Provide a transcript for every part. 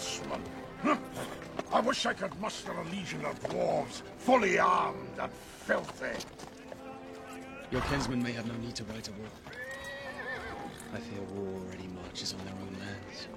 horsemen. I wish I could muster a legion of dwarves, fully armed and filthy. Your kinsmen may have no need to write a war. I fear war already marches on their own lands.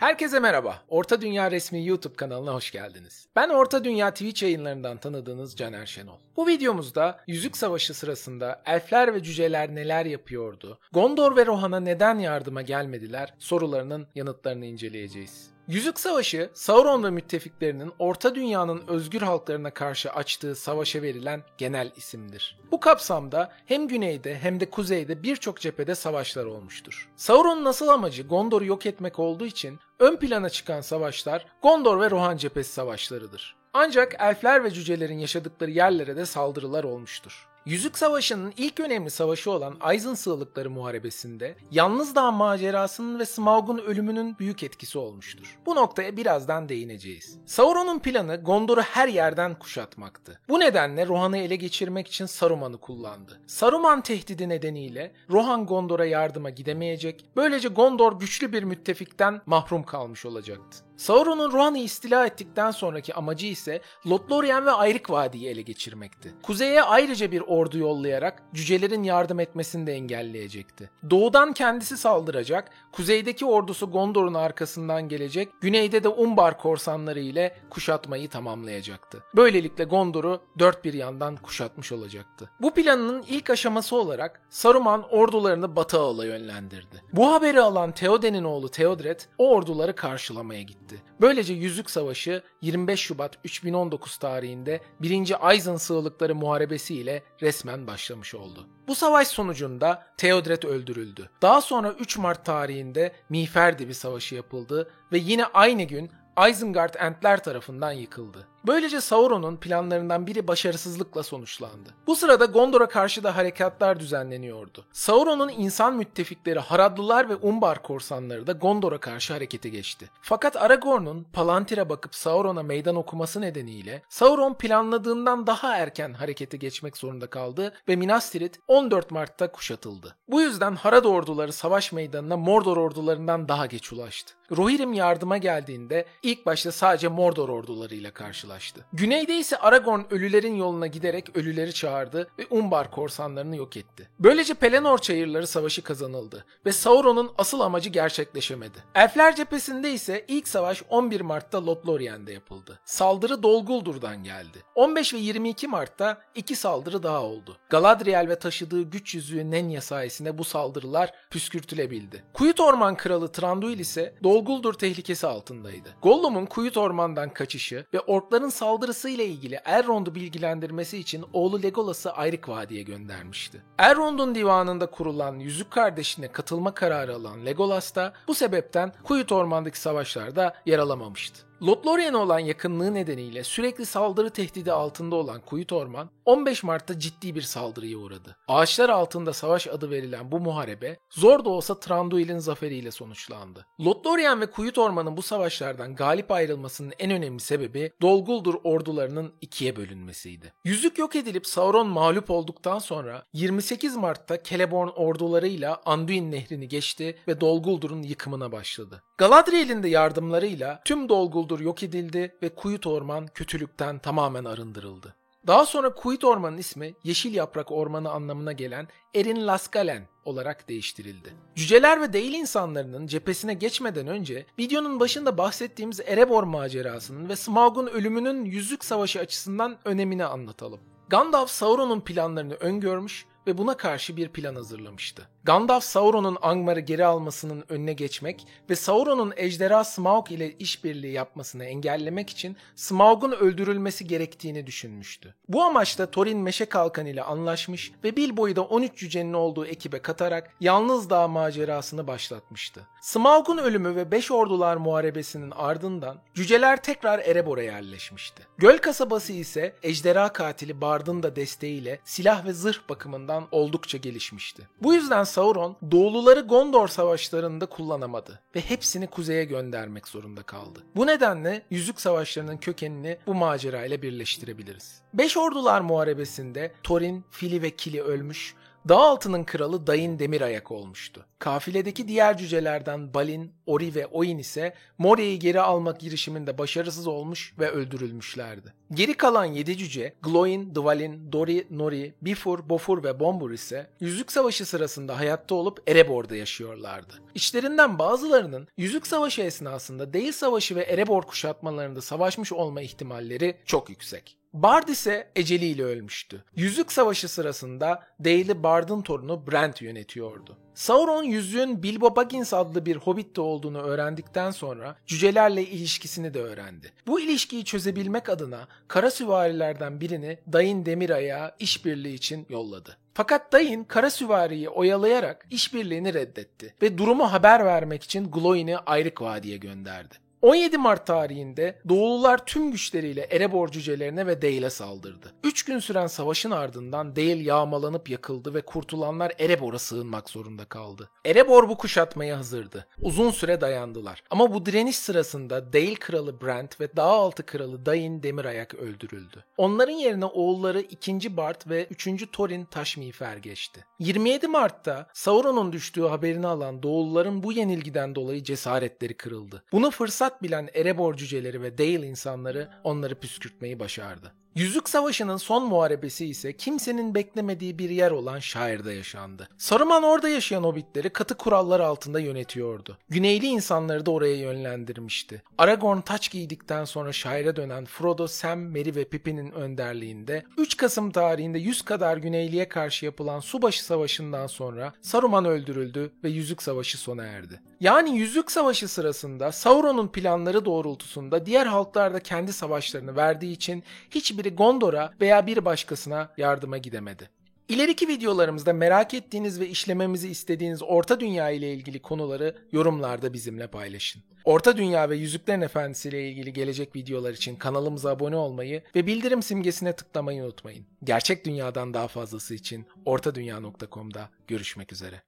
Herkese merhaba. Orta Dünya resmi YouTube kanalına hoş geldiniz. Ben Orta Dünya Twitch yayınlarından tanıdığınız Caner Şenol. Bu videomuzda Yüzük Savaşı sırasında elfler ve cüceler neler yapıyordu, Gondor ve Rohan'a neden yardıma gelmediler sorularının yanıtlarını inceleyeceğiz. Yüzük Savaşı, Sauron ve müttefiklerinin Orta Dünya'nın özgür halklarına karşı açtığı savaşa verilen genel isimdir. Bu kapsamda hem güneyde hem de kuzeyde birçok cephede savaşlar olmuştur. Sauron'un asıl amacı Gondor'u yok etmek olduğu için ön plana çıkan savaşlar Gondor ve Rohan cephesi savaşlarıdır. Ancak elfler ve cücelerin yaşadıkları yerlere de saldırılar olmuştur. Yüzük Savaşı'nın ilk önemli savaşı olan Aizen Sığlıkları Muharebesi'nde Yalnız Dağ macerasının ve Smaug'un ölümünün büyük etkisi olmuştur. Bu noktaya birazdan değineceğiz. Sauron'un planı Gondor'u her yerden kuşatmaktı. Bu nedenle Rohan'ı ele geçirmek için Saruman'ı kullandı. Saruman tehdidi nedeniyle Rohan Gondor'a yardıma gidemeyecek, böylece Gondor güçlü bir müttefikten mahrum kalmış olacaktı. Sauron'un Rohan'ı istila ettikten sonraki amacı ise Lothlorien ve Ayrık Vadi'yi ele geçirmekti. Kuzeye ayrıca bir ordu yollayarak cücelerin yardım etmesini de engelleyecekti. Doğudan kendisi saldıracak, kuzeydeki ordusu Gondor'un arkasından gelecek, güneyde de Umbar korsanları ile kuşatmayı tamamlayacaktı. Böylelikle Gondor'u dört bir yandan kuşatmış olacaktı. Bu planının ilk aşaması olarak Saruman ordularını Batı Ağıl'a yönlendirdi. Bu haberi alan Theoden'in oğlu Theodred o orduları karşılamaya gitti. Böylece Yüzük Savaşı 25 Şubat 3019 tarihinde 1. Aizen Sığlıkları Muharebesi ile resmen başlamış oldu. Bu savaş sonucunda Theodred öldürüldü. Daha sonra 3 Mart tarihinde Miğfer Savaşı yapıldı ve yine aynı gün Isengard Entler tarafından yıkıldı. Böylece Sauron'un planlarından biri başarısızlıkla sonuçlandı. Bu sırada Gondor'a karşı da harekatlar düzenleniyordu. Sauron'un insan müttefikleri Haradlılar ve Umbar korsanları da Gondor'a karşı harekete geçti. Fakat Aragorn'un Palantir'e bakıp Sauron'a meydan okuması nedeniyle Sauron planladığından daha erken harekete geçmek zorunda kaldı ve Minas Tirith 14 Mart'ta kuşatıldı. Bu yüzden Harad orduları savaş meydanına Mordor ordularından daha geç ulaştı. Rohirrim yardıma geldiğinde ilk başta sadece Mordor ordularıyla karşılaştı karşılaştı. Güneyde ise Aragorn ölülerin yoluna giderek ölüleri çağırdı ve Umbar korsanlarını yok etti. Böylece Pelennor çayırları savaşı kazanıldı ve Sauron'un asıl amacı gerçekleşemedi. Elfler cephesinde ise ilk savaş 11 Mart'ta Lothlorien'de yapıldı. Saldırı Dol Guldur'dan geldi. 15 ve 22 Mart'ta iki saldırı daha oldu. Galadriel ve taşıdığı güç yüzüğü Nenya sayesinde bu saldırılar püskürtülebildi. Kuyut Orman Kralı Tranduil ise Dol Guldur tehlikesi altındaydı. Gollum'un Kuyut Orman'dan kaçışı ve orkların Orkların saldırısıyla ilgili Elrond'u bilgilendirmesi için oğlu Legolas'ı Ayrık Vadi'ye göndermişti. Elrond'un divanında kurulan Yüzük Kardeşi'ne katılma kararı alan Legolas da bu sebepten Kuyut Orman'daki savaşlarda yer alamamıştı. Lothlorien'e olan yakınlığı nedeniyle sürekli saldırı tehdidi altında olan Kuyut Orman 15 Mart'ta ciddi bir saldırıya uğradı. Ağaçlar altında savaş adı verilen bu muharebe zor da olsa Tranduil'in zaferiyle sonuçlandı. Lothlorien ve Kuyut Orman'ın bu savaşlardan galip ayrılmasının en önemli sebebi Dol Guldur ordularının ikiye bölünmesiydi. Yüzük yok edilip Sauron mağlup olduktan sonra 28 Mart'ta Celeborn ordularıyla Anduin nehrini geçti ve Dol Guldur'un yıkımına başladı. Galadriel'in de yardımlarıyla tüm Dol Guldur Doldur yok edildi ve Kuyut Orman kötülükten tamamen arındırıldı. Daha sonra Kuyut Orman'ın ismi Yeşil Yaprak Ormanı anlamına gelen Erin Laskalen olarak değiştirildi. Cüceler ve değil insanlarının cephesine geçmeden önce videonun başında bahsettiğimiz Erebor macerasının ve Smaug'un ölümünün Yüzük Savaşı açısından önemini anlatalım. Gandalf Sauron'un planlarını öngörmüş ve buna karşı bir plan hazırlamıştı. Gandalf Sauron'un Angmar'ı geri almasının önüne geçmek ve Sauron'un ejderha Smaug ile işbirliği yapmasını engellemek için Smaug'un öldürülmesi gerektiğini düşünmüştü. Bu amaçla Thorin Meşe Kalkan ile anlaşmış ve Bilbo'yu da 13 cücenin olduğu ekibe katarak Yalnız Dağ macerasını başlatmıştı. Smaug'un ölümü ve Beş Ordular Muharebesi'nin ardından cüceler tekrar Erebor'a yerleşmişti. Göl kasabası ise ejderha katili Bard'ın da desteğiyle silah ve zırh bakımından oldukça gelişmişti. Bu yüzden Sauron doğuluları Gondor savaşlarında kullanamadı ve hepsini kuzeye göndermek zorunda kaldı. Bu nedenle Yüzük Savaşları'nın kökenini bu macera ile birleştirebiliriz. Beş Ordular Muharebesi'nde Thorin, Fili ve Kili ölmüş, Dağaltı'nın kralı Dain Demirayak olmuştu. Kafiledeki diğer cücelerden Balin, Ori ve Oin ise Moria'yı geri almak girişiminde başarısız olmuş ve öldürülmüşlerdi. Geri kalan 7 cüce Gloin, Dvalin, Dori, Nori, Bifur, Bofur ve Bombur ise Yüzük Savaşı sırasında hayatta olup Erebor'da yaşıyorlardı. İçlerinden bazılarının Yüzük Savaşı esnasında Değil Savaşı ve Erebor kuşatmalarında savaşmış olma ihtimalleri çok yüksek. Bard ise eceliyle ölmüştü. Yüzük Savaşı sırasında Dale'i Bard'ın torunu Brent yönetiyordu. Sauron yüzüğün Bilbo Baggins adlı bir hobbitte olduğunu öğrendikten sonra cücelerle ilişkisini de öğrendi. Bu ilişkiyi çözebilmek adına kara süvarilerden birini Dain Demiray'a işbirliği için yolladı. Fakat Dain kara süvariyi oyalayarak işbirliğini reddetti ve durumu haber vermek için Glóin'i Ayrık Vadi'ye gönderdi. 17 Mart tarihinde Doğulular tüm güçleriyle Erebor cücelerine ve Dale'e saldırdı. 3 gün süren savaşın ardından Dale yağmalanıp yakıldı ve kurtulanlar Erebor'a sığınmak zorunda kaldı. Erebor bu kuşatmaya hazırdı. Uzun süre dayandılar. Ama bu direniş sırasında Dale kralı Brent ve Dağaltı kralı Dain Demirayak öldürüldü. Onların yerine oğulları 2. Bart ve 3. Thorin Taşmifer geçti. 27 Mart'ta Sauron'un düştüğü haberini alan Doğulların bu yenilgiden dolayı cesaretleri kırıldı. Bunu fırsat bilen Erebor cüceleri ve Dale insanları onları püskürtmeyi başardı. Yüzük Savaşı'nın son muharebesi ise kimsenin beklemediği bir yer olan Şair'de yaşandı. Saruman orada yaşayan hobbitleri katı kurallar altında yönetiyordu. Güneyli insanları da oraya yönlendirmişti. Aragorn taç giydikten sonra Şair'e dönen Frodo, Sam, Merry ve Pippin'in önderliğinde 3 Kasım tarihinde 100 kadar Güneyli'ye karşı yapılan Subaşı Savaşı'ndan sonra Saruman öldürüldü ve Yüzük Savaşı sona erdi. Yani Yüzük Savaşı sırasında Sauron'un planları doğrultusunda diğer halklar da kendi savaşlarını verdiği için hiçbir hiçbiri Gondor'a veya bir başkasına yardıma gidemedi. İleriki videolarımızda merak ettiğiniz ve işlememizi istediğiniz Orta Dünya ile ilgili konuları yorumlarda bizimle paylaşın. Orta Dünya ve Yüzüklerin Efendisi ile ilgili gelecek videolar için kanalımıza abone olmayı ve bildirim simgesine tıklamayı unutmayın. Gerçek dünyadan daha fazlası için ortadunya.com'da görüşmek üzere.